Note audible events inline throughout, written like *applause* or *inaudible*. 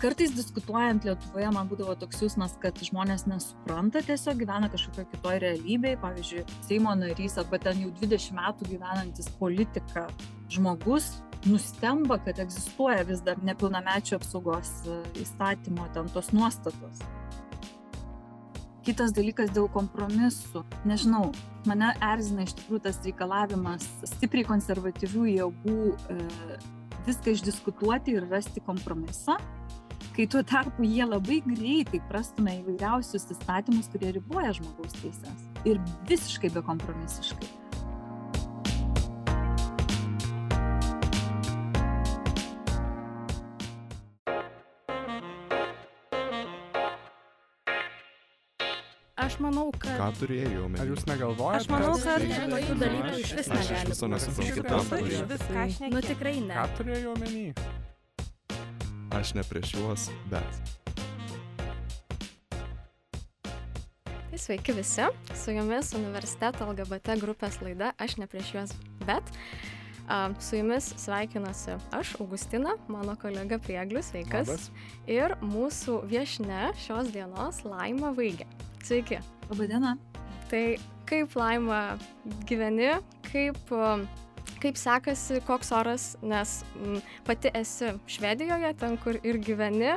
kartais diskutuojant lietuvoje man būdavo toks jausmas kad žmonės nesupranta tiesiog gyvena kažkokioj kitoj realybėj. Pavyzdžiui seimo narys arba ten jau dvidešim metų gyvenantis politika žmogus nustemba kad egzistuoja vis dar nepilnamečių apsaugos e, įstatymo ten tos nuostatos. Kitas dalykas dėl kompromisų. Nežinau mane erzina iš tikrųjų tas reikalavimas stipriai konservatyvių jėgų e, viską išdiskutuoti ir rasti kompromisą kai tuo tarpu jie labai greitai prastumia įvairiausius įstatymus, kurie riboja žmogaus teises. Ir visiškai bekompromisiškai. Aš manau, kad... Ką turėjau omeny? Ar jūs negalvojate? Aš manau, kad Tai- tokių dalykų iš vis Aš negali. viso nesuprantu, ką viso aš Nu tikrai ne. Ką turėjau omeny? Aš ne prieš juos, bet. Tai sveiki visi, su jumis universiteto LGBT grupės laida Aš ne prieš juos, bet a, su jumis sveikinuosi aš, Augustina, mano kolega Prieglius, sveikas. Labas. Ir mūsų viešne šios dienos Laima Vaigė. Sveiki. Labadiena. Tai kaip Laima gyveni, kaip, a, kaip sekasi, koks oras, nes m, pati esi Švedijoje, ten kur ir gyveni.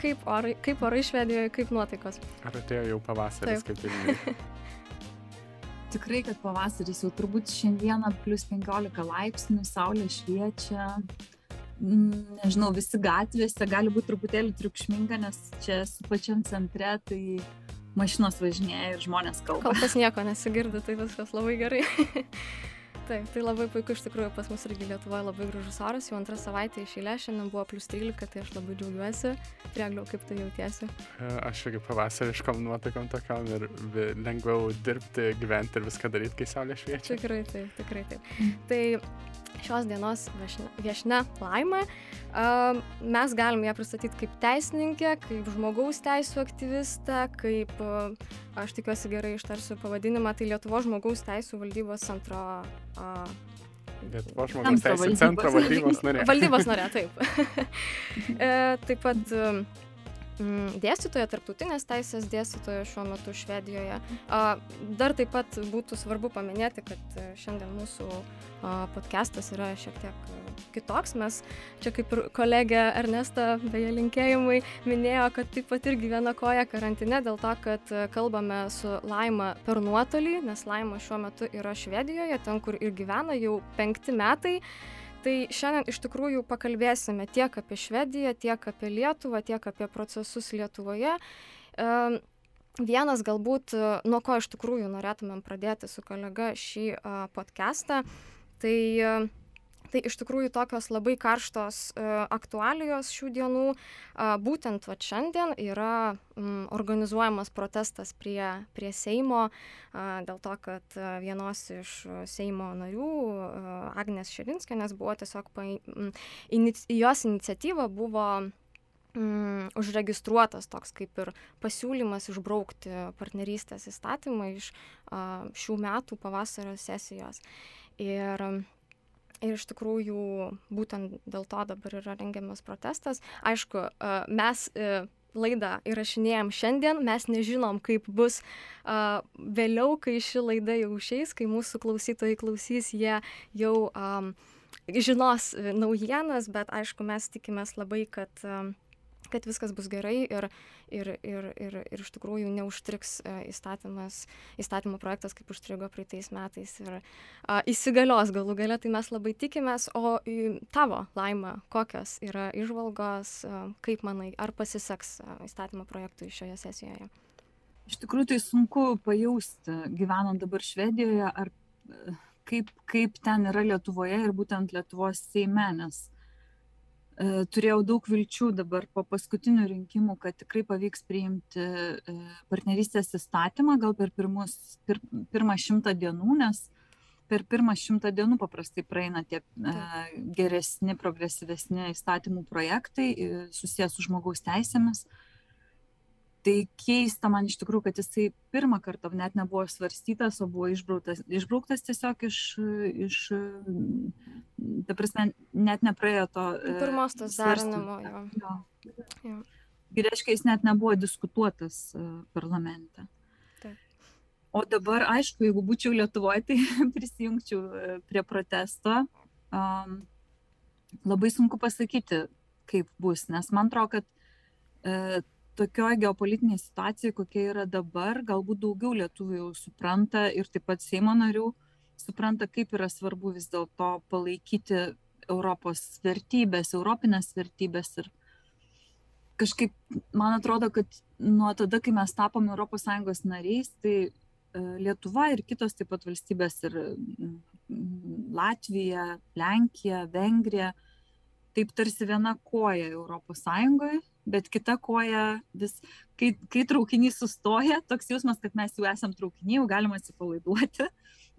Kaip orai, kaip orai Švedijoje, kaip nuotaikos? Ar atėjo jau pavasaris, Taip. kaip ir? *laughs* Tikrai, kad pavasaris jau turbūt šiandieną plus 15 laipsnių, saulė šviečia. Mm, Nežinau, visi gatvėse gali būti truputėlį triukšminga, nes čia esu pačiam centre, tai mašinos važinėja ir žmonės kalba. Kol kas nieko nesigirdi, tai viskas labai gerai. *laughs* Taip, tai labai puiku, iš tikrųjų pas mus irgi Lietuvoje labai gražus oras, jau antrą savaitę iš eilės, šiandien buvo plus 13, tai aš labai džiaugiuosi. Priegliau, kaip tu jautiesi? E, Aš irgi pavasariškom nuotaikom tokiam ir vi- lengviau dirbti, gyventi ir viską daryti, kai saulė šviečia. Tikrai taip, tikrai taip. Tai šios dienos viešne, viešne laimė. Uh, mes galim ją pristatyti kaip teisininkę, kaip žmogaus teisų aktyvistę, kaip, aš tikiuosi gerai ištarsiu pavadinimą, tai Lietuvo žmogaus teisų valdybos centro Lietuvos žmogaus teisų centro valdybos narė. Valdybos norė, taip. *laughs* E, taip pat dėstytoja, tarptautinės teisės dėstytoja šiuo metu Švedijoje. Dar taip pat būtų svarbu paminėti, kad e, šiandien mūsų podcastas yra šiek tiek e, kitoks. Mes čia kaip ir kolegė Ernesta, beje, linkėjimai, minėjo, kad taip pat irgi viena koja karantine dėl to, kad e, kalbame su Laima per nuotolį, nes Laima šiuo metu yra Švedijoje, ten, kur ir gyvena jau penkti metai. Tai šiandien iš tikrųjų pakalbėsime tiek apie Švediją, tiek apie Lietuvą, tiek apie procesus Lietuvoje. Vienas galbūt, nuo ko iš tikrųjų norėtumėm pradėti su kolega šį podcastą, tai Tai iš tikrųjų tokios labai karštos e, aktualijos šių dienų. Būtent va šiandien yra organizuojamas protestas prie, prie Seimo dėl to, kad vienos iš Seimo narių, a, Agnės Širinskienės, buvo tiesiog, pa, jos iniciatyva buvo mm, užregistruotas toks kaip ir pasiūlymas išbraukti partnerystės įstatymą iš a, šių metų pavasario sesijos. Ir Ir iš tikrųjų būtent dėl to dabar yra rengiamas protestas. Aišku, a, mes e, laidą įrašinėjom šiandien, mes nežinom, kaip bus a, vėliau, kai ši laida jau išeis, kai mūsų klausytojai klausys, jie jau um, žinos e, naujienas, bet aišku, mes tikimės labai, kad um, kad viskas bus gerai ir, ir, ir, ir, ir iš tikrųjų neužtriks e, įstatymas, įstatymo projektas, kaip užstrigo praeitais metais ir a, įsigalios galų gale, tai mes labai tikimės, o tavo laimą, kokios yra išvalgos, a, kaip manai, ar pasiseks a, įstatymo projektui šioje sesijoje? Iš tikrųjų, tai sunku pajausti, gyvenant dabar Švedijoje, ar e, kaip, kaip ten yra Lietuvoje ir būtent Lietuvos Seime, nes e, turėjau daug vilčių dabar po paskutinių rinkimų, kad tikrai pavyks priimti e, partnerystės įstatymą gal per pirmus, pir, pirmą šimtą dienų, nes per pirmą šimtą dienų paprastai praeina tie e, geresni, progresyvesni įstatymų projektai e, susijęs su žmogaus teisėmis. Tai keista man iš tikrųjų, kad jisai pirmą kartą net nebuvo svarstytas, o buvo išbrauktas, išbrauktas tiesiog iš, iš, ta prasme, net nepraėjo to. e, Pirmos tos derinimo, jo. Jo. Jo. Ir reiškia, jis net nebuvo diskutuotas e, parlamente. Taip. O dabar, aišku, jeigu būčiau Lietuvoje, tai *laughs* prisijungčiau e, prie protesto. Um, labai sunku pasakyti, kaip bus, nes man atrodo, kad e, tokioje geopolitinėje situacijoje, kokia yra dabar, galbūt daugiau lietuvių jau supranta ir taip pat Seimo narių supranta, kaip yra svarbu vis dėlto palaikyti Europos vertybės, europinės vertybės ir kažkaip man atrodo, kad nuo tada, kai mes tapome ES nariais, tai e, Lietuva ir kitos taip pat valstybės ir Latvija, Lenkija, Vengrija, taip tarsi viena koja ES, bet kita koja vis, kai, kai traukinys sustoja, toks jausmas, kad mes jau esam traukinyje, jau galima atsipalaiduoti,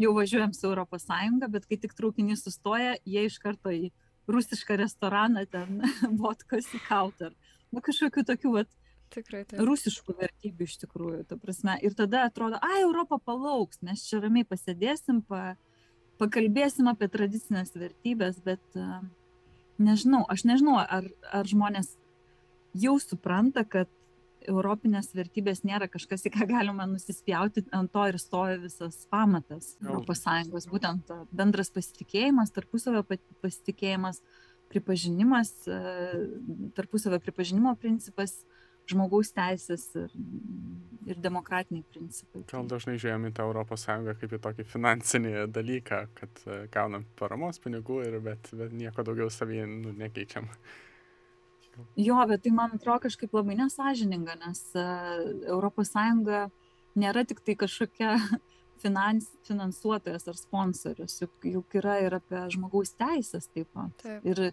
jau važiuojam su ES, bet kai tik traukinys sustoja, jie iš karto į rusišką restoraną ten *laughs* vodkos įkaut ar nu, kažkokių tokių vat, Tikrai taip. rusiškų vertybių iš tikrųjų, ta prasme. Ir tada atrodo, ai, Europa palauks, mes čia ramiai pasėdėsim, pa, pakalbėsim apie tradicinės vertybės, bet uh, nežinau, aš nežinau, ar, ar žmonės jau supranta, kad europinės vertybės nėra kažkas, į ką galima nusispjauti, ant to ir stoja visas pamatas. ES, būtent bendras pasitikėjimas, tarpusavio pa- pasitikėjimas, pripažinimas, e, tarpusavio pripažinimo principas, žmogaus teisės ir, ir demokratiniai principai. Gal dažnai žiūrėjom į tą Europos Sąjungą kaip į tokį finansinį dalyką, kad e, gaunam paramos pinigų, ir, bet, bet nieko daugiau savyje nu, nekeičiam. Jo, bet tai man atrodo kažkaip labai nesažininga, nes ES nėra tik tai kažkokia *laughs* finans, finansuotojas ar sponsorius, juk, juk yra ir apie žmogaus teisės taip pat. Taip. Ir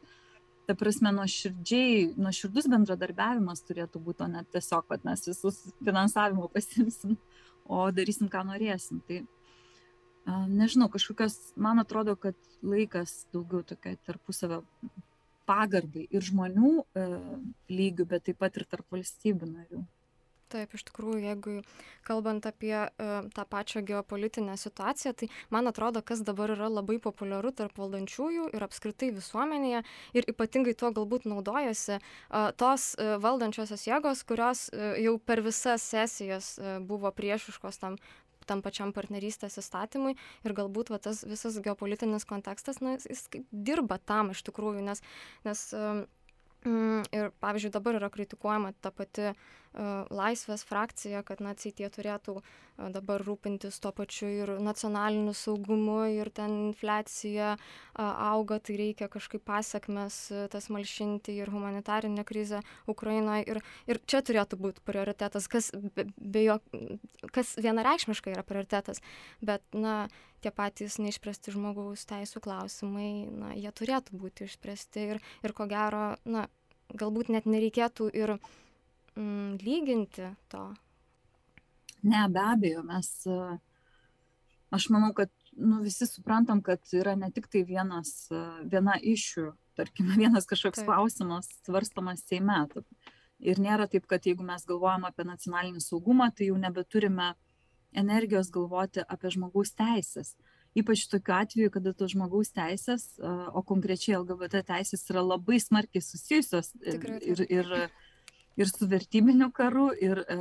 ta prasme, nuoširdžiai, nuoširdus bendradarbiavimas turėtų būti, o ne tiesiog, kad mes visus finansavimo *laughs* pasimsim, o darysim, ką norėsim. Tai nežinau, kažkokios, man atrodo, kad laikas daugiau tokia tarpusavio pagarbai ir žmonių e, lygių, bet taip pat ir tarp valstybių narių. Taip, iš tikrųjų, jeigu kalbant apie uh, tą pačią geopolitinę situaciją, tai man atrodo, kas dabar yra labai populiaru tarp valdančiųjų ir apskritai visuomenėje ir ypatingai tuo galbūt naudojasi uh, tos uh, valdančiosios jėgos, kurios uh, jau per visas sesijas uh, buvo priešiškos tam tam pačiam partnerystės įstatymui ir galbūt va, tas visas geopolitinis kontekstas, na, jis, jis dirba tam iš tikrųjų, nes, nes um, Ir pavyzdžiui, dabar yra kritikuojama ta pati uh, laisvės frakcija, kad nacijai tie turėtų uh, dabar rūpintis tuo pačiu ir nacionaliniu saugumu, ir ten infliacija uh, auga, tai reikia kažkaip pasiekmes uh, tas malšinti ir humanitarinę krizę Ukrainoje. Ir, ir čia turėtų būti prioritetas, kas, be, be jo, kas vienareikšmiškai yra prioritetas. Bet, na, tie patys neišspręsti žmogaus teisų klausimai, na, jie turėtų būti išspręsti ir, ir ko gero, na, galbūt net nereikėtų ir mm, lyginti to. Ne, be abejo, mes, e, aš manau, kad nu, visi suprantam, kad yra ne tik tai vienas, e, viena iš jų, tarkime, *laughs* vienas kažkoks Taip. klausimas svarstamas Seime. Ir nėra taip, kad jeigu mes galvojam apie nacionalinį saugumą, tai jau nebeturime energijos galvoti apie žmogaus teisės. Ypač tokiu atveju, kada tos žmogaus teisės, e, o konkrečiai LGBT teisės yra labai smarkiai susijusios Tikrai taip. ir, ir, ir su vertybiniu karu. Ir e,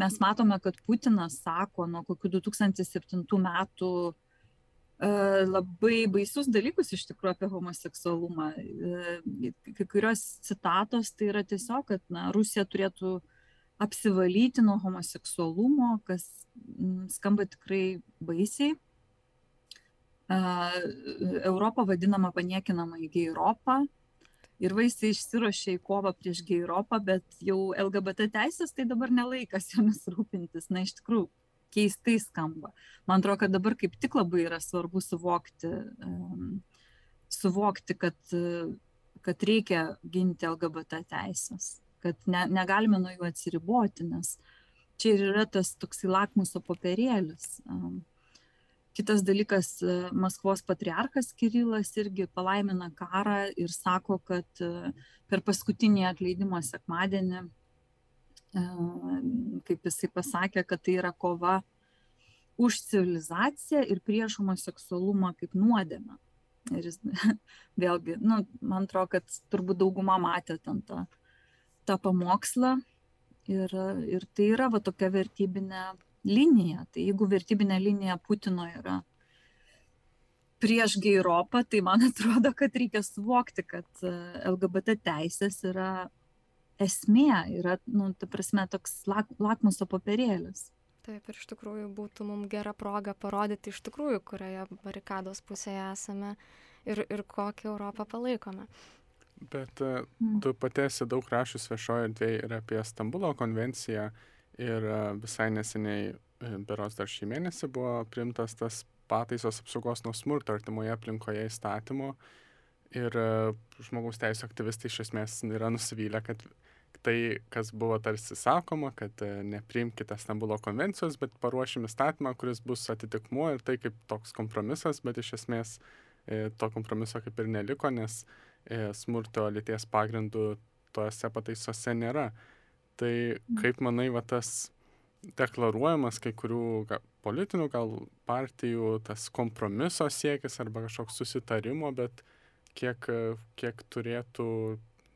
mes matome, kad Putinas sako nuo kokių 2007 metų e, labai baisius dalykus iš tikrųjų apie homoseksualumą. E, Kai kurios citatos tai yra tiesiog, kad na, Rusija turėtų apsivalyti nuo homoseksualumo, kas mm, skamba tikrai baisiai. Europą vadinama paniekinama į Europą. Ir vaisiai išsirošė į kovą prieš Europą, bet jau LGBT teisės tai dabar nelaikas jomis rūpintis. Na, iš tikrųjų, keistai skamba. Man atrodo, kad dabar kaip tik labai yra svarbu suvokti, suvokti kad, kad reikia ginti LGBT teisės, kad ne, negalime nuo jų atsiriboti, nes čia ir yra tas toksai lakmuso popierėlis. Kitas dalykas, uh, Maskvos patriarchas Kirilas irgi palaimina karą ir sako, kad uh, per paskutinį atleidimo sekmadienį kaip jisai pasakė, kad tai yra kova už civilizaciją ir prieš homoseksualumą kaip nuodėmę. Ir jis, *laughs* vėlgi, nu, man atrodo, kad turbūt dauguma matė ten tą, tą pamokslą. Ir, ir tai yra va tokia vertybinė linija. Tai jeigu vertybinė linija Putino yra prieš geiropą, tai man *laughs* atrodo, kad reikia suvokti, kad e, LGBT teisės yra esmė, yra, nu, ta prasme, toks lak, lakmuso papirėlis. Taip, ir iš tikrųjų būtų mums gera proga parodyti iš tikrųjų, kurioje barikados pusėje esame ir, ir kokią Europą palaikome. Bet e, mm. tu pati esi daug rašus viešoje erdvėje ir apie Stambulo konvenciją ir e, visai neseniai, beros dar šį mėnesį buvo priimtas tas pataisos apsaugos nuo smurto artimoje aplinkoje įstatymo. Ir e, žmogaus teisų aktyvistai iš esmės yra nusivylę, kad tai, kas buvo tarsi sakoma, kad e, nepriimkite Stambulo konvencijos, bet paruošim įstatymą, kuris bus atitikmuo ir tai kaip toks kompromisas, bet iš esmės e, to kompromiso kaip ir neliko, nes smurto lyties pagrindų tose pataisose nėra. Tai kaip manai, va tas deklaruojamas kai kurių ga, politinių gal partijų tas kompromiso siekis arba kažkoks susitarimo, bet kiek, kiek turėtų,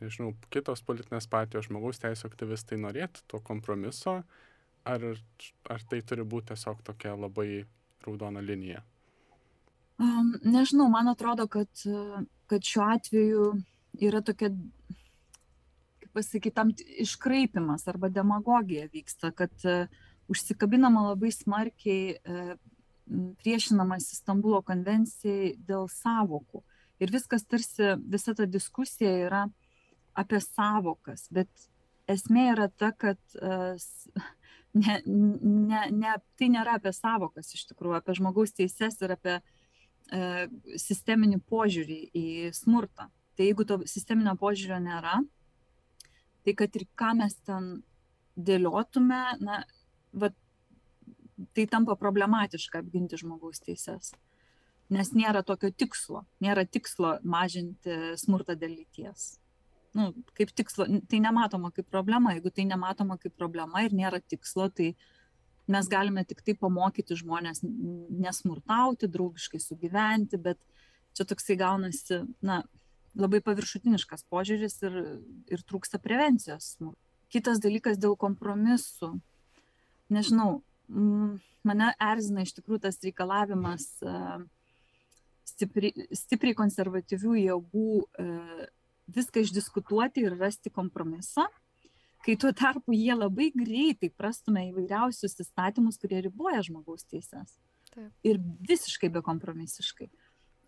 nežinau, kitos politinės partijos žmogaus teisų aktyvistai norėtų to kompromiso, ar, ar tai turi būti tiesiog tokia labai raudona linija? Um, nežinau, man atrodo, kad, kad šiuo atveju yra tokia kaip pasakyti, tam iškraipimas arba demagogija vyksta, kad uh, užsikabinama labai smarkiai uh, priešinamas Stambulo konvencijai dėl savokų. Ir viskas tarsi, visa ta diskusija yra apie savokas, bet esmė yra ta, kad uh, *laughs* ne, ne, ne, tai nėra apie savokas iš tikrųjų, apie žmogaus teises ir apie uh, sisteminį požiūrį į smurtą. Tai jeigu to sisteminio požiūrio nėra, tai kad ir ką mes ten dėliotume, na, va, tai tampa problematiška apginti žmogaus teises. Nes nėra tokio tikslo, nėra tikslo mažinti smurtą dėl lyties. Nu, kaip tikslo, tai nematoma kaip problema, jeigu tai nematoma kaip problema ir nėra tikslo, tai mes galime tik tai pamokyti žmonės nesmurtauti, draugiškai sugyventi, bet čia toksai gaunasi, na, labai paviršutiniškas požiūris ir, ir trūksta prevencijos. Kitas dalykas dėl kompromisų. Nežinau, mane erzina iš tikrųjų tas reikalavimas stipri, stipriai konservatyvių jėgų viską išdiskutuoti ir rasti kompromisą, kai tuo tarpu jie labai greitai prastumė įvairiausius įstatymus, kurie riboja žmogaus teises. Taip. Ir visiškai bekompromisiškai.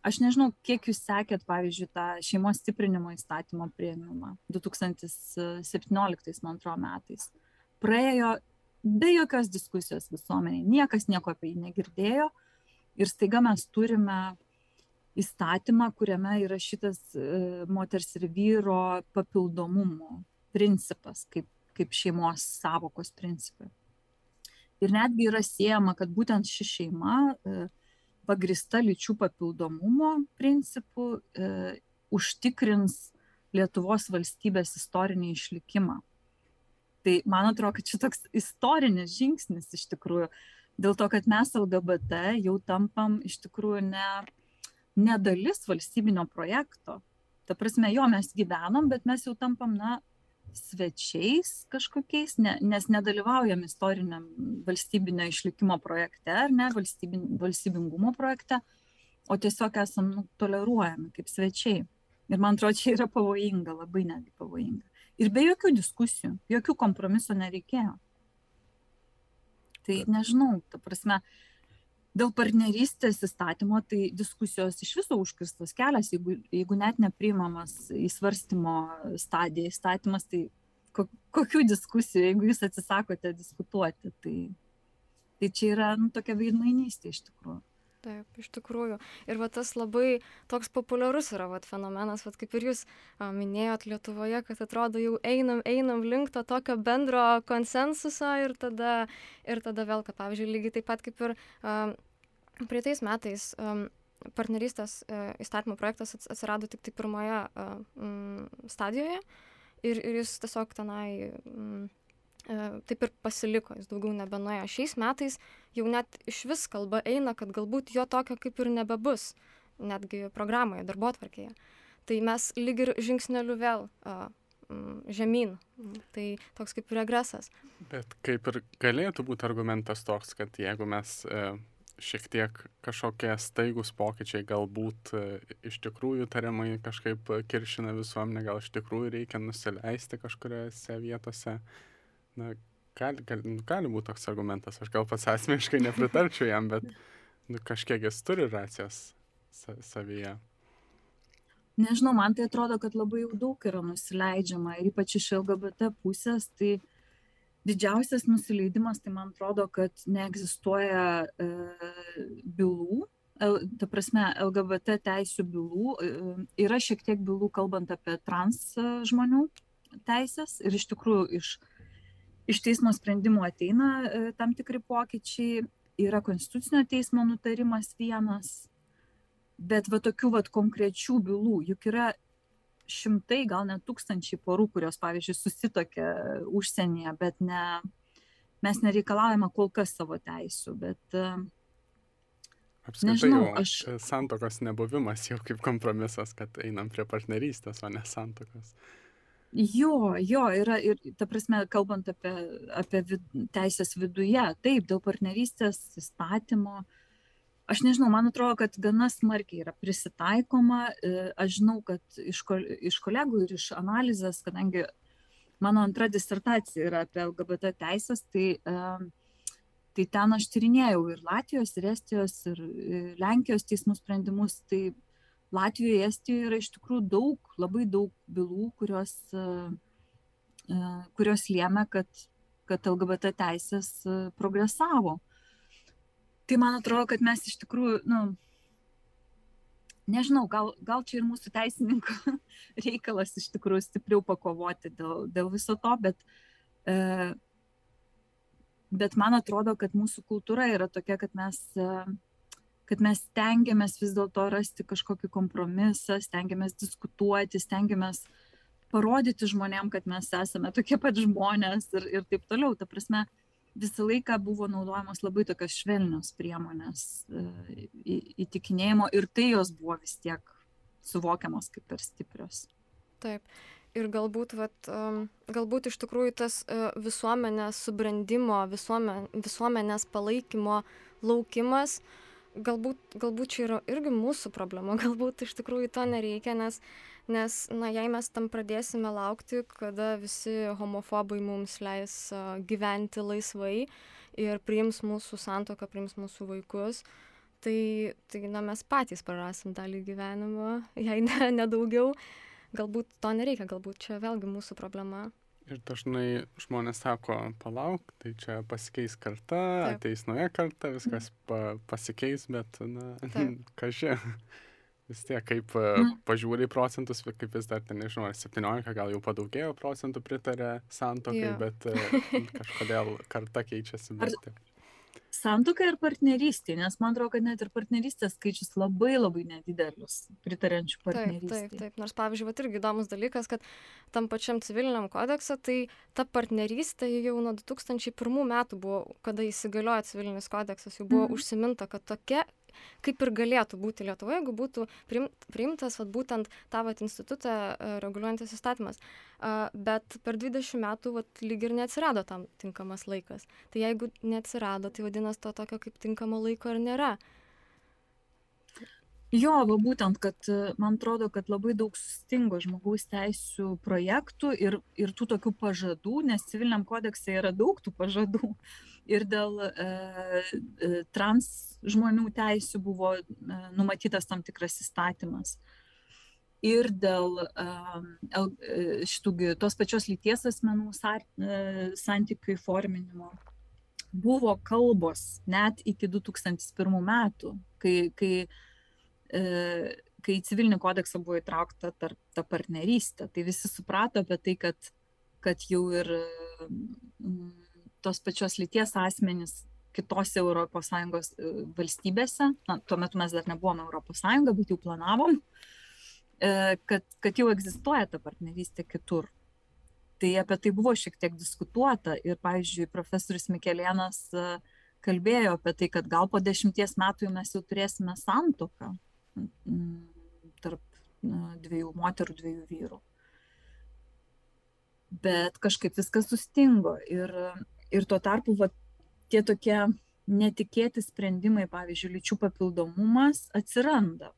Aš nežinau, kiek jūs sekėt, pavyzdžiui, tą šeimos stiprinimo įstatymo prieimimą 2017, man atrodo, metais. Praėjo be jokios diskusijos visuomeniai, niekas nieko apie jį negirdėjo ir staiga mes turime įstatymą, kuriame yra šitas e, moters ir vyro papildomumo principas, kaip, kaip šeimos savokos principai. Ir netgi yra siejama, kad būtent ši šeima pagrista lyčių papildomumo principu e, užtikrins Lietuvos valstybės istorinį išlikimą. Tai man atrodo kad čia toks istorinis žingsnis iš tikrųjų. Dėl to kad mes lgbt jau tampam iš tikrųjų ne ne dalis valstybinio projekto. Ta prasme jo mes gyvenam bet mes jau tampam na svečiais kažkokiais ne nes nedalyvaujam istoriniam valstybinio išlikimo projekte ar ne valstybin valstybingumo projekte o tiesiog esam nu toleruojami kaip svečiai ir man atrodo čia yra pavojinga labai netgi pavojinga Ir be jokių diskusijų, jokių kompromisų nereikėjo. Tai nežinau, ta prasme, dėl partnerystės įstatymo, tai diskusijos iš viso užkirstas kelias, jeigu, jeigu net nepriimamas į svarstymo stadiją įstatymas, tai kokių diskusijų, jeigu jūs atsisakote diskutuoti, tai, tai čia yra nu, tokia veidmainystė iš tikrųjų taip iš tikrųjų. Ir va tas labai toks populiarus yra vat fenomenas vat kaip ir jūs a, minėjot lietuvoje kad atrodo jau einam einam link to tokio bendro konsensuso ir tada ir tada vėl kad pavyzdžiui lygiai taip pat kaip ir a, praeitais metais a, partnerystės a, įstatymo projektas atsirado tik tai pirmoje a, m, stadijoje. Ir, ir jis tiesiog tenai m, taip ir pasiliko, jis daugiau nebenuėjo. Šiais metais jau net iš vis kalba eina, kad galbūt jo tokio kaip ir nebebus, netgi programoje, darbo atvarkėje. Tai mes lyg ir žingsneliu vėl uh, žemyn. Tai toks kaip regresas. Bet kaip ir galėtų būti argumentas toks, kad jeigu mes e, šiek tiek kažkokie staigus pokyčiai galbūt e, iš tikrųjų tariamai kažkaip kiršina visuomenę, gal iš tikrųjų reikia nusileisti kažkuriuose vietose. Na, gali, gali, nu, gali būti toks argumentas, aš gal pats asmeniškai nepritarčiau jam, bet nu, kažkiek jis turi racijos sa savyje. Nežinau man tai atrodo kad labai jau daug yra nusileidžiama ir ypač iš lgbt pusės tai didžiausias nusileidimas tai man atrodo kad neegzistuoja e, bylų ta prasme lgbt teisių bylų e, yra šiek tiek bylų kalbant apie trans žmonių teises ir iš tikrųjų iš iš teismo sprendimų ateina e, tam tikri pokyčiai yra konstitucinio teismo nutarimas vienas bet va tokių vat konkrečių bylų juk yra šimtai gal net tūkstančiai porų kurios pavyzdžiui susituokia užsienyje bet ne mes nereikalaujame kol kas savo teisių bet e, Apskritai, Nežinau, aš... Santokos nebuvimas jau kaip kompromisas, kad einam prie partnerystės, o ne santokos. Jo, jo, yra ir, ta prasme, kalbant apie, apie vid, teisės viduje, taip, dėl partnerystės įstatymo, aš nežinau man atrodo kad gana smarkiai yra prisitaikoma e, aš žinau kad iš kol iš kolegų ir iš analizės kadangi mano antra disertacija yra apie lgbt teises tai e, tai ten aš tyrinėjau ir latvijos ir estijos ir e, lenkijos teismų sprendimus tai latvijoje estijoje yra iš tikrųjų daug labai daug bylų kurios kurios lėmė kad kad lgbt teisės progresavo. Tai man atrodo kad mes iš tikrųjų nu nežinau gal gal čia ir mūsų teisininkų *laughs* reikalas iš tikrųjų stipriau pakovoti dėl dėl viso to bet e, bet man atrodo kad mūsų kultūra yra tokia kad mes e, kad mes stengiamės vis dėlto rasti kažkokį kompromisą stengiamės diskutuoti stengiamės parodyti žmonėm kad mes esame tokie pat žmonės ir ir taip toliau ta prasme visą laiką buvo naudojamos labai tokios švelnios priemonės e, įtikinėjimo ir tai jos buvo vis tiek suvokiamos kaip per stiprios. Taip. Ir galbūt, vat, galbūt iš tikrųjų tas e, visuomenės subrendimo, visuomen, visuomenės palaikymo laukimas, galbūt, galbūt čia yra irgi mūsų problema, *laughs* galbūt iš tikrųjų to nereikia, nes nes na jei mes tam pradėsime laukti kada visi homofobai mums leis gyventi laisvai ir priims mūsų santuoką priims mūsų vaikus tai tai na mes patys prarasim dalį gyvenimo jei ne ne daugiau. Galbūt to nereikia galbūt čia vėlgi mūsų problema Ir dažnai žmonės sako, palauk, tai čia pasikeis karta, Taip. ateis nauja karta, viskas pa, pasikeis, bet, na, *laughs* kažkai vis tiek kaip mm. pažiūri procentus, kaip vis dar ten, nežinau, ar 17, gal jau padaugėjo procentų pritarė santokai, yeah. bet uh, *laughs* kažkodėl karta keičiasi. Bet... Ar... Santoka ir partnerystė, nes man atrodo, kad net ir partnerystės skaičius labai labai nedidelis pritarančių partnerystė. Taip, taip, taip. Nors, pavyzdžiui, va, irgi įdomus dalykas, kad tam pačiam civiliniam kodekse, tai ta partnerystė jau nuo 2001 metų buvo, kada įsigaliojo civilinis kodeksas, jau buvo mm. užsiminta, kad tokia kaip ir galėtų būti Lietuvoje, jeigu būtų priimtas vat, būtent tą vat, institutą e, reguliuojantis įstatymas. Bet per 20 metų vat, lyg ir neatsirado tam tinkamas laikas. Tai jeigu neatsirado, tai vadinasi, to tokio kaip tinkamo laiko ir nėra. Jo, va būtent, kad e, man atrodo, kad labai daug sustingo žmogaus teisų projektų ir, ir tų tokių pažadų, nes civiliniam kodekse yra daug tų pažadų. Ir dėl e, e, trans žmonių teisų buvo e, numatytas tam tikras įstatymas. Ir dėl e, šitų tos pačios lyties asmenų e, santykių įforminimo buvo kalbos net iki 2001 metų, kai, kai, kai į civilinį kodeksą buvo įtraukta tar, ta partnerystė. Tai visi suprato apie tai, kad, kad jau ir tos pačios lyties asmenys kitose Europos Sąjungos e, valstybėse, na, tuo metu mes dar nebuvome Europos Sąjunga, bet jau planavom, e, kad, kad jau egzistuoja ta partnerystė kitur. tai apie tai buvo šiek tiek diskutuota ir, pavyzdžiui, profesorius Mikelėnas kalbėjo apie tai, kad gal po dešimties metų mes jau turėsime santoką tarp dviejų moterų, dviejų vyrų. Bet kažkaip viskas sustingo ir, ir tuo tarpu va, tie tokie netikėti sprendimai, pavyzdžiui, lyčių papildomumas atsiranda.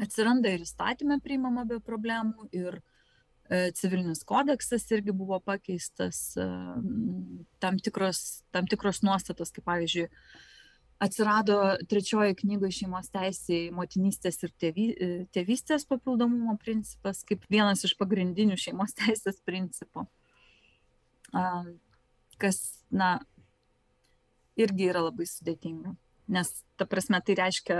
Atsiranda ir įstatymė priimama be problemų, ir e, civilinis kodeksas irgi buvo pakeistas, e, tam tikros, tam tikros nuostatos, kaip pavyzdžiui, atsirado trečioji knygoje šeimos teisėjai motinystės ir tėvy, e, tėvystės papildomumo principas kaip vienas iš pagrindinių šeimos teisės principų. Kas, na, irgi yra labai sudėtinga. Nes, ta prasme, tai reiškia,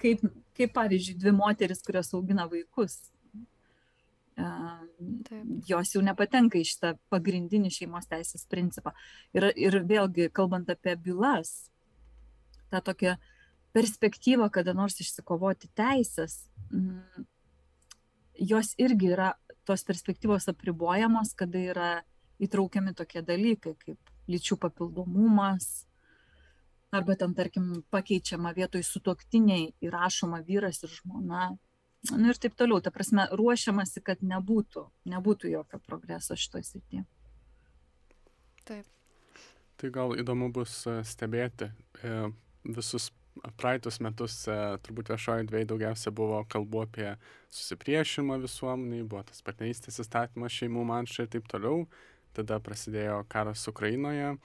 kaip, kaip pavyzdžiui, dvi moteris, kurios augina vaikus, Taip. jos jau nepatenka į šitą pagrindinį šeimos teisės principą. Ir, ir vėlgi, kalbant apie bylas, tą tokią perspektyvą kada nors išsikovoti teisės, mm, jos irgi yra tos perspektyvos apribojamos, kada yra įtraukiami tokie dalykai kaip lyčių papildomumas, arba ten, tarkim, pakeičiama vietoj sutoktiniai įrašoma vyras ir žmona. Nu ir taip toliau, ta prasme, ruošiamasi, kad nebūtų, nebūtų jokio progreso šitoje srityje. Taip. Tai gal įdomu bus e, stebėti e, visus praeitus metus e, turbūt viešoje dviejai daugiausia buvo kalbų apie susipriešinimą visuomeniai, buvo tas partnerystės įstatymas šeimų manšai ir taip toliau. Tada prasidėjo karas Ukrainoje.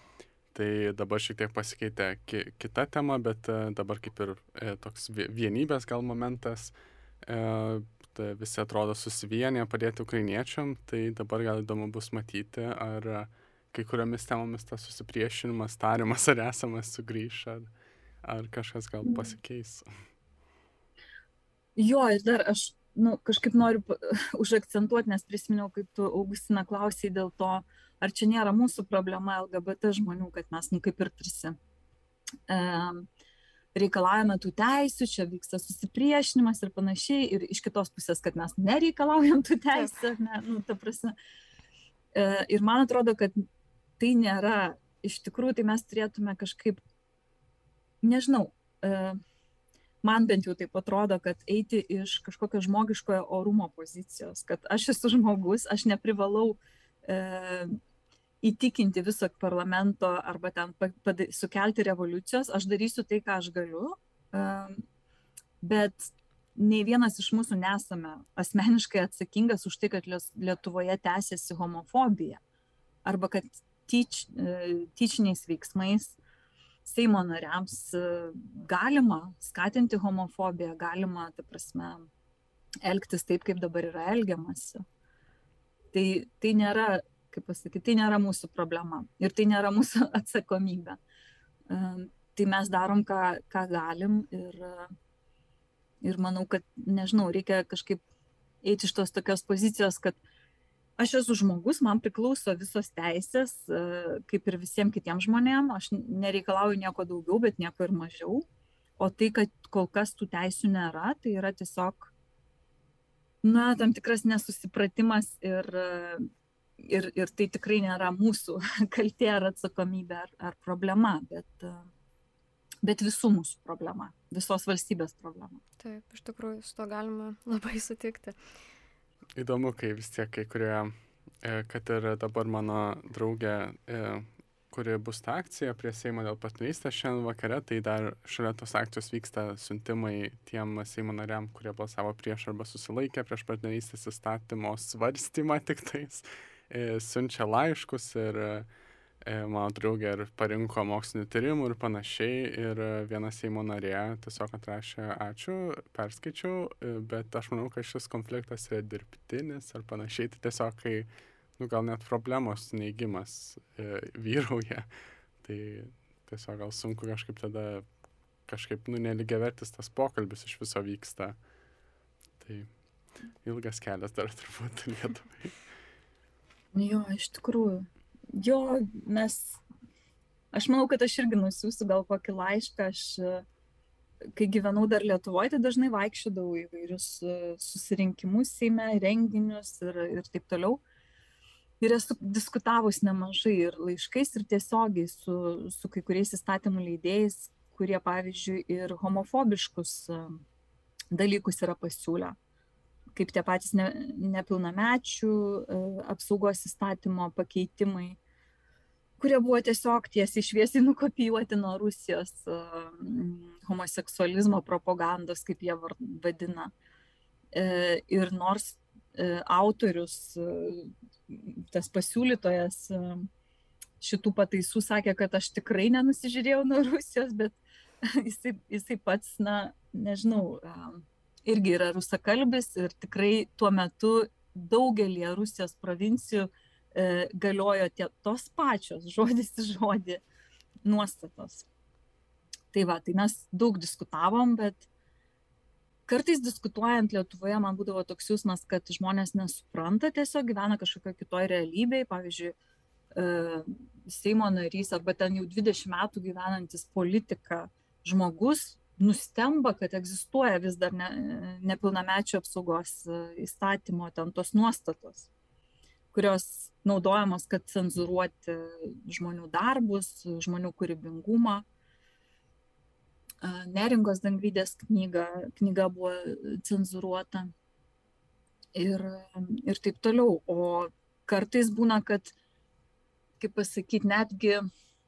Tai dabar šiek tiek pasikeitė ki kita tema, bet e, dabar kaip ir e, toks vienybės gal momentas. Tai visi atrodo susivienę padėti ukrainiečiam, tai dabar gal įdomu bus matyti, ar kai kuriomis temomis tas susipriešinimas, tarimas ar esamas sugrįš, ar, ar kažkas gal pasikeis? Jo, ir dar aš nu, kažkaip noriu *laughs* užakcentuoti, nes prisiminiau, kaip tu, Augustina, klausai dėl to, ar čia nėra mūsų problema LGBT žmonių, kad mes, nu, kaip ir tarsi e, reikalavome tų teisių, čia vyksta susipriešinimas ir panašiai, ir iš kitos pusės, kad mes nereikalaujam tų teisių, ne, nu, ta prasme. E, ir man atrodo, kad tai nėra, iš tikrųjų, tai mes turėtume kažkaip nežinau, e, man bent jau taip atrodo, kad eiti iš kažkokio žmogiškojo orumo pozicijos, kad aš esu žmogus, aš neprivalau e, įtikinti viso parlamento arba ten sukelti revoliucijos, aš darysiu tai, ką aš galiu, e, bet nei vienas iš mūsų nesame asmeniškai atsakingas už tai, kad Lietuvoje tęsiasi homofobija arba kad tyč, e, tyčiniais veiksmais Seimo nariams e, galima skatinti homofobiją, galima, ta prasme, elgtis taip, kaip dabar yra elgiamasi. Tai, tai nėra, kaip pasakyti, tai nėra mūsų problema ir tai nėra mūsų *laughs* atsakomybė. E, tai mes darom, ką, ką galim ir, ir manau, kad, nežinau, reikia kažkaip eiti iš tos tokios pozicijos, kad aš esu žmogus, man priklauso visos teisės, e, kaip ir visiems kitiems žmonėms, aš nereikalauju nieko daugiau, bet nieko ir mažiau. O tai, kad kol kas tų teisių nėra, tai yra tiesiog, na, tam tikras nesusipratimas ir, ir, ir tai tikrai nėra mūsų *laughs* kaltė ar atsakomybė ar, ar problema, bet, bet visų mūsų problema, visos valstybės problema. Taip, iš tikrųjų, su to galima *laughs* labai sutikti įdomu, kai vis tiek kai kurie, e, kad ir dabar mano draugė, e, kuri bus ta akcija prie Seimo dėl partnerystės šiandien vakare, tai dar šalia tos akcijos vyksta siuntimai tiem Seimo nariam, kurie balsavo prieš arba susilaikė prieš partnerystės įstatymo svarstymą *laughs* tik tais, e, siunčia laiškus ir E, mano draugė ir parinko mokslinių tyrimų ir panašiai. Ir viena Seimo narė tiesiog atrašė ačiū, perskaičiau, e, bet aš manau, kad šis konfliktas yra dirbtinis ar panašiai. Tai tiesiog, kai, nu, gal net problemos neigimas e, *laughs* vyrauja, tai tiesiog gal sunku kažkaip tada, kažkaip, nu, neligiavertis tas pokalbis iš viso vyksta. Tai ilgas kelias dar turbūt *laughs* Lietuvai. Jo, iš tikrųjų jo, mes, aš manau, kad aš irgi nusiųsiu gal kokį laišką, aš, kai gyvenau dar Lietuvoje, tai dažnai vaikščiodavau įvairius susirinkimus Seime, renginius ir, ir taip toliau. ir esu diskutavus nemažai ir laiškais, ir tiesiogiai su, su kai kuriais įstatymų leidėjais, kurie, pavyzdžiui, ir homofobiškus e, dalykus yra pasiūlę, kaip tie patys ne, nepilnamečių e, apsaugos įstatymo pakeitimai, kurie buvo tiesiog tiesiai šviesiai nukopijuoti nuo Rusijos e, homoseksualizmo propagandos, kaip jie vadina. Ir nors autorius tas pasiūlytojas e, šitų pataisų sakė, kad aš tikrai nenusižiūrėjau nuo Rusijos, bet *laughs* jisai, jisai pats, na, nežinau, e, irgi yra rusakalbis ir tikrai tuo metu daugelį Rusijos provincijų e, galiojo tie, tos pačios *laughs* žodis į žodį nuostatos. Tai va, tai mes daug diskutavom, bet kartais diskutuojant lietuvoje man būdavo toks jausmas kad žmonės nesupranta tiesiog gyvena kažkokioj kitoj realybėj pavyzdžiui e, seimo narys arba ten jau dvidešim metų gyvenantis politika žmogus nustemba kad egzistuoja vis dar ne nepilnamečių apsaugos e, įstatymo ten tos nuostatos kurios naudojamos kad cenzūruoti žmonių darbus žmonių kūrybingumą Neringos Dangvydės knyga, knyga buvo cenzuruota ir, ir taip toliau. O kartais būna, kad, kaip pasakyti, netgi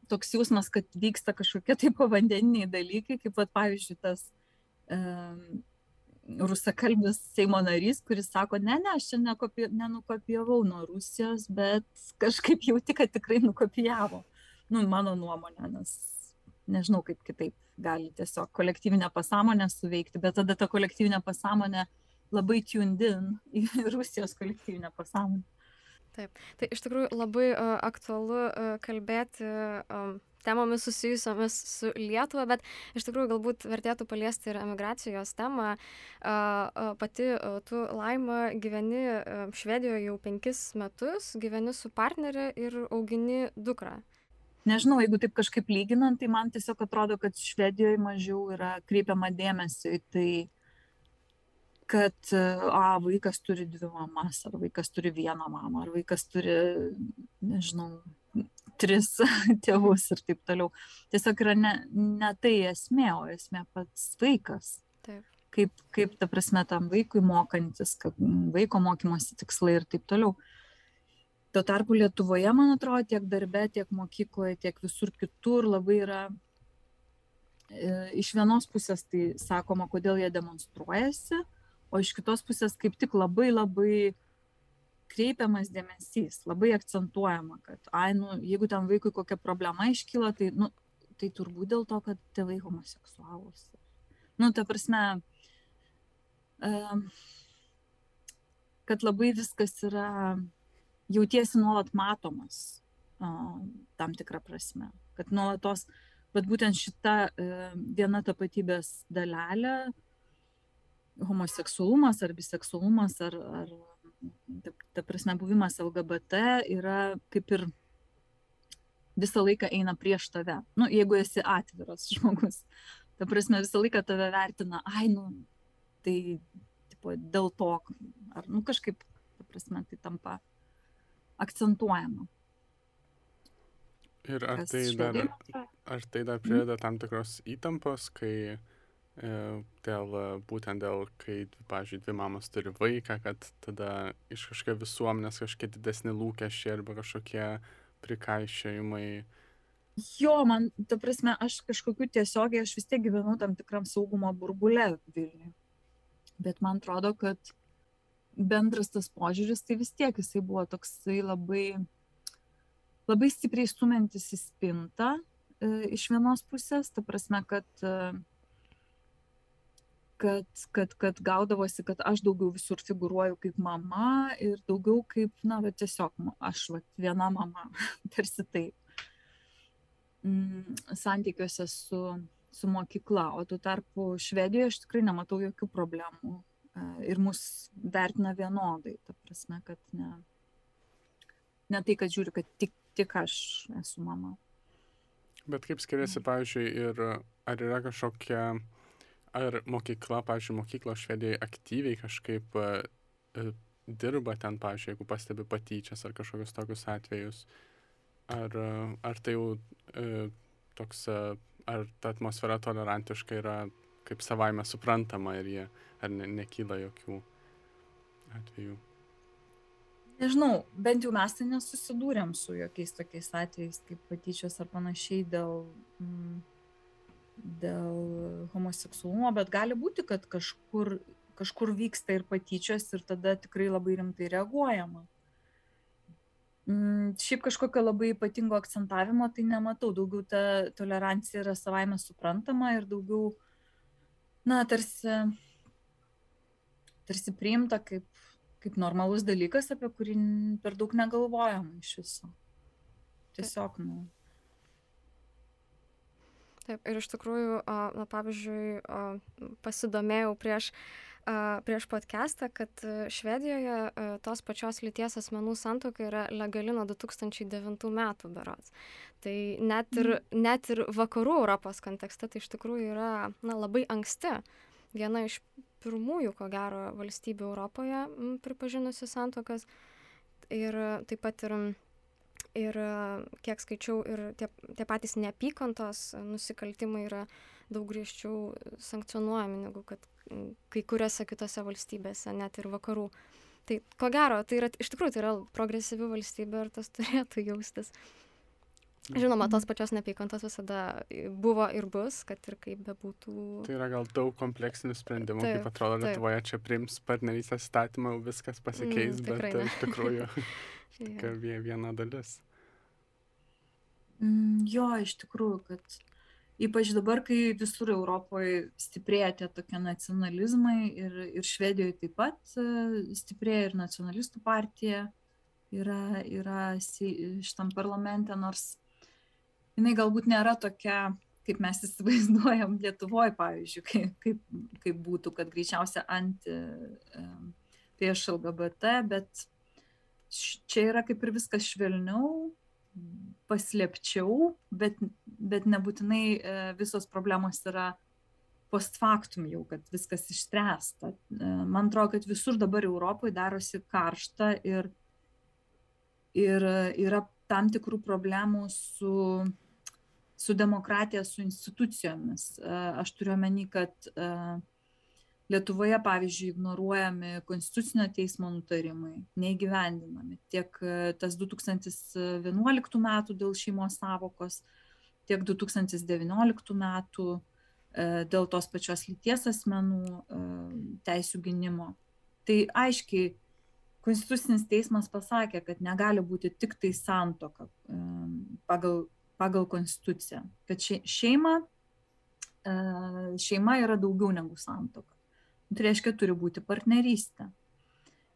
toks jausmas, kad vyksta kažkokie tai povandeniniai dalykai, kaip, vat, pavyzdžiui, tas e, rusakalbis Seimo narys, kuris sako, ne, ne, aš čia nekopi, nenukopijavau nuo Rusijos, bet kažkaip jauti, kad tikrai nukopijavo. Nu, mano nuomonė, nes nežinau kaip kitaip gali tiesiog kolektyvinę pasąmonę suveikti, bet tada ta kolektyvinė pasąmonė labai tuned in į Rusijos kolektyvinę pasąmonę. Taip, tai iš tikrųjų labai uh, aktualu uh, kalbėti um, temomis susijusiomis su Lietuva, bet iš tikrųjų galbūt vertėtų paliesti ir emigracijos temą. Pati tu, Laima, gyveni Švedijoje jau penkis metus, gyveni su partnerė ir augini dukrą. Nežinau jeigu taip kažkaip lyginant tai man tiesiog atrodo kad švedijoj mažiau yra kreipiama dėmesio į tai kad a vaikas turi dvi mamas ar vaikas turi vieną mamą ar vaikas turi nežinau tris *laughs* tėvus ir taip toliau. Tiesiog yra ne ne tai esmė o esmė pats vaikas. Taip. Kaip kaip ta prasme tam vaikui mokantis vaiko mokymosi tikslai ir taip toliau. Tuo tarpu lietuvoje man atrodo tiek darbe tiek mokykloje tiek visur kitur labai yra e, iš vienos pusės tai sakoma, kodėl jie demonstruojasi, o iš kitos pusės kaip tik labai labai kreipiamas dėmesys, labai akcentuojama, kad, ai, nu, jeigu ten vaikui kokia problema iškyla, tai, nu, tai turbūt dėl to, kad tėvai homoseksualūs. Nu, ta prasme, kad labai viskas yra jautiesi nuolat matomas tam tikrą prasme. Kad nuolatos, bet būtent šita viena tapatybės dalelė, homoseksualumas ar biseksualumas ar, ar ta, ta prasme buvimas LGBT yra kaip ir visą laiką eina prieš tave. Nu, jeigu esi atviras *laughs* žmogus, ta prasme visą laiką tave vertina, ai, nu, tai tipo, dėl to, ar nu, kažkaip, ta prasme, tai tampa akcentuojama. Ir ar tai, dar, ar tai dar prideda tam tikros įtampos, kai e, dėl, būtent dėl, kai, pavyzdžiui, dvi mamos turi vaiką, kad tada iš kažkokia visuomenės kažkokie didesni lūkesčiai arba kažkokie prikaišėjimai. Jo, man, ta prasme, aš kažkokiu tiesiogiai, aš vis tiek gyvenu tam tikram saugumo burbule Vilniuje. Bet man atrodo, kad bendras tas požiūris, tai vis tiek jisai buvo toksai labai, labai stipriai stumiantis į spintą e, iš vienos pusės, ta prasme, kad, e, kad, kad, kad gaudavosi, kad aš daugiau visur figuruoju kaip mama ir daugiau kaip, na, va, tiesiog aš va, viena mama, *laughs* tarsi taip, mm, santykiuose su, su mokykla, o tuo tarpu Švedijoje aš tikrai nematau jokių problemų ir mus vertina vienodai. Ta prasme, kad ne, ne tai, kad žiūri, kad tik, tik aš esu mama. Bet kaip skiriasi, pavyzdžiui, ir ar yra kažkokia, ar mokykla, pavyzdžiui, mokykla Švedijoje aktyviai kažkaip dirba ten, pavyzdžiui, jeigu pastebi patyčias ar kažkokius tokius atvejus. Ar, ar tai jau e, toks, e, ar ta atmosfera tolerantiška yra kaip savaime suprantama ir jie, ar ne, nekyla jokių atvejų. Nežinau, bent jau mes tai nesusidūrėm su jokiais tokiais atvejais kaip patyčios ar panašiai dėl, mm, dėl homoseksualumo, bet gali būti, kad kažkur kažkur vyksta ir patyčios ir tada tikrai labai rimtai reaguojama. Mm, šiaip kažkokio labai ypatingo akcentavimo tai nematau, daugiau ta tolerancija yra savaime suprantama ir daugiau, na, tarsi, tarsi priimta kaip, kaip normalus dalykas, apie kurį per daug negalvojama iš viso. Tiesiog, nu. Taip, ir iš tikrųjų, na, pavyzdžiui, pasidomėjau prieš prieš podcastą, kad e, Švedijoje e, tos pačios lyties asmenų santoka yra legali nuo 2009 metų berots. Tai net ir, mm. net ir vakarų Europos kontekste tai iš tikrųjų yra na, labai anksti. Viena iš pirmųjų, ko gero, valstybių Europoje pripažinusi santokas. Ir taip pat ir ir kiek skaičiau, ir tie, tie patys neapykantos nusikaltimai yra daug griežčiau sankcionuojami negu kad kai kuriuose kitose valstybėse, net ir vakarų. Tai ko gero, tai yra iš tikrųjų tai yra progresyvi valstybė ir tas *laughs* turėtų jaustis. Žinoma, tos pačios neapykantos visada buvo ir bus, kad ir kaip bebūtų. Tai yra gal daug kompleksinių sprendimų, taip, kaip atrodo taip. Lietuvoje čia priims partnerystės statymą, viskas pasikeis, mm, bet ne. iš tikrųjų *laughs* tik viena dalis. Mm, jo, iš tikrųjų, kad ypač dabar, kai visur Europoje stiprėja tie tokie nacionalizmai ir, ir Švedijoje taip pat e, stiprėja ir nacionalistų partija yra, yra šitam parlamente, nors jinai galbūt nėra tokia, kaip mes įsivaizduojam Lietuvoje, pavyzdžiui, kaip, kaip, kaip būtų, kad greičiausia anti prieš LGBT, bet čia yra kaip ir viskas švelniau, paslėpčiau, bet, bet nebūtinai e, visos problemos yra post factum jau, kad viskas išspręsta. E, man atrodo, kad visur dabar Europoje darosi karšta ir, ir yra tam tikrų problemų su, su demokratija, su institucijomis. E, aš turiu omeny, kad Lietuvoje, pavyzdžiui, ignoruojami konstitucinio teismo nutarimai, neįgyvendinami. Tiek e, tas 2011 metų dėl šeimos savokos, tiek 2019 metų e, dėl tos pačios lyties asmenų e, teisų gynimo. Tai aiškiai, Konstitucinis teismas pasakė, kad negali būti tik tai santoka pagal, pagal konstituciją, kad šeima, šeima yra daugiau negu santoka tai reiškia turi būti partnerystė.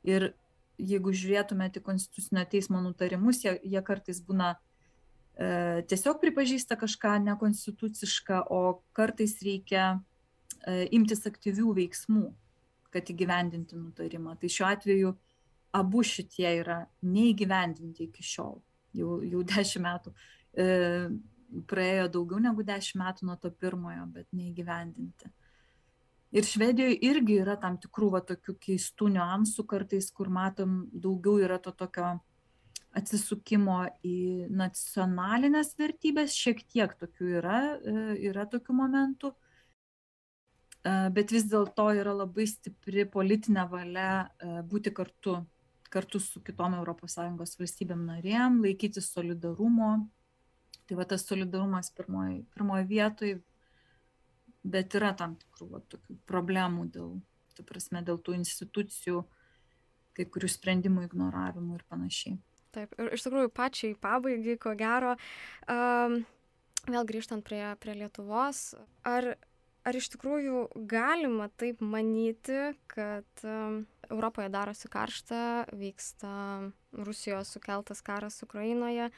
Ir jeigu žiūrėtumėte konstitucinio teismo nutarimus, jie, jie kartais būna e, tiesiog pripažįsta kažką nekonstitucišką, o kartais reikia e, imtis aktyvių veiksmų, kad įgyvendinti nutarimą. Tai šiuo atveju abu šitie yra neįgyvendinti iki šiol, jau, jau dešimt metų. E, praėjo daugiau negu dešimt metų nuo to pirmojo, bet neįgyvendinti ir švedijoj irgi yra tam tikrų va tokių keistų niuansų kartais kur matom daugiau yra to tokio atsisukimo į nacionalines vertybes šiek tiek tokių yra e, yra tokių momentų. E, bet vis dėlto yra labai stipri politinė valia e, būti kartu kartu su kitom ES valstybėm narėm laikytis solidarumo. Tai va tas solidarumas pirmoj pirmoj vietoj bet yra tam tikrų va, tokių problemų dėl, tu prasme, dėl tų institucijų, kai kurių sprendimų ignoravimų ir panašiai. Taip, ir iš tikrųjų pačiai pabaigai, ko gero, um, vėl grįžtant prie, prie Lietuvos, ar, ar iš tikrųjų galima taip manyti, kad um, Europoje darosi karšta, vyksta Rusijos sukeltas karas Ukrainoje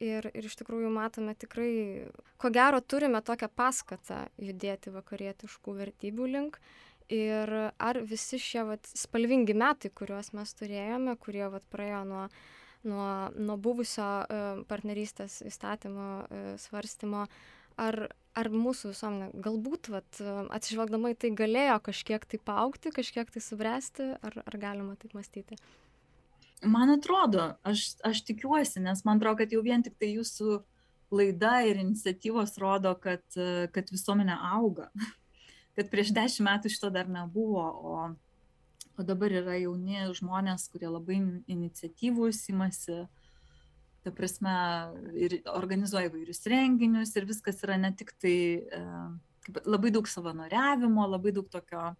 ir ir iš tikrųjų matome tikrai ko gero turime tokią paskatą judėti vakarietiškų vertybių link. Ir ar visi šie vat spalvingi metai kuriuos mes turėjome kurie vat praėjo nuo nuo nuo buvusio e, partnerystės įstatymo e, svarstymo ar ar mūsų visuomenė galbūt vat atsižvelgdama į tai galėjo kažkiek tai paaugti kažkiek tai subręsti ar ar galima taip mąstyti man atrodo aš aš tikiuosi nes man atrodo kad jau vien tiktai jūsų laida ir iniciatyvos rodo kad kad visuomenė auga *laughs* kad prieš dešimt metų šito dar nebuvo o o dabar yra jauni žmonės kurie labai iniciatyvūs imasi ta prasme ir organizuoja įvairius renginius ir viskas yra ne tik tai e, labai daug savanoriavimo, labai daug tokio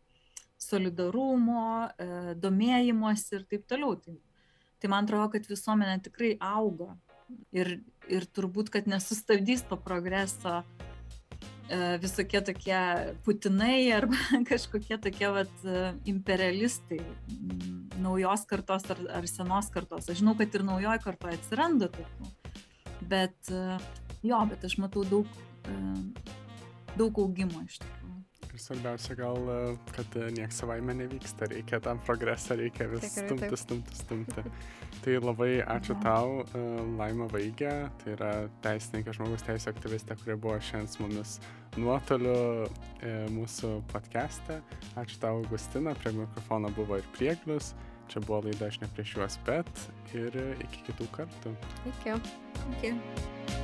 solidarumo, e, domėjimosi ir taip toliau. Tai, tai man atrodo, kad visuomenė tikrai auga ir, ir turbūt, kad nesustabdys to progreso e, visokie tokie putinai arba *laughs* kažkokie tokie vat, imperialistai naujos kartos ar, ar senos kartos. Aš žinau, kad ir naujoje kartoje atsiranda tokių. Bet jo, bet aš matau daug, daug augimo iš tikrųjų. Ir svarbiausia gal, kad nieks savaime nevyksta, reikia tam progresą, reikia vis stumti, stumti, stumti. *laughs* Tai labai ačiū tau, Laima Vaigė, tai yra teisininkė, žmogus teisė aktyvistė, kurie buvo šiandien su mumis nuotoliu e, mūsų podcast'e. Ačiū tau, Augustina, prie mikrofono buvo ir prieglius. Čia buvo laida Aš ne prieš juos, bet ir iki kitų kartų. Iki. Iki.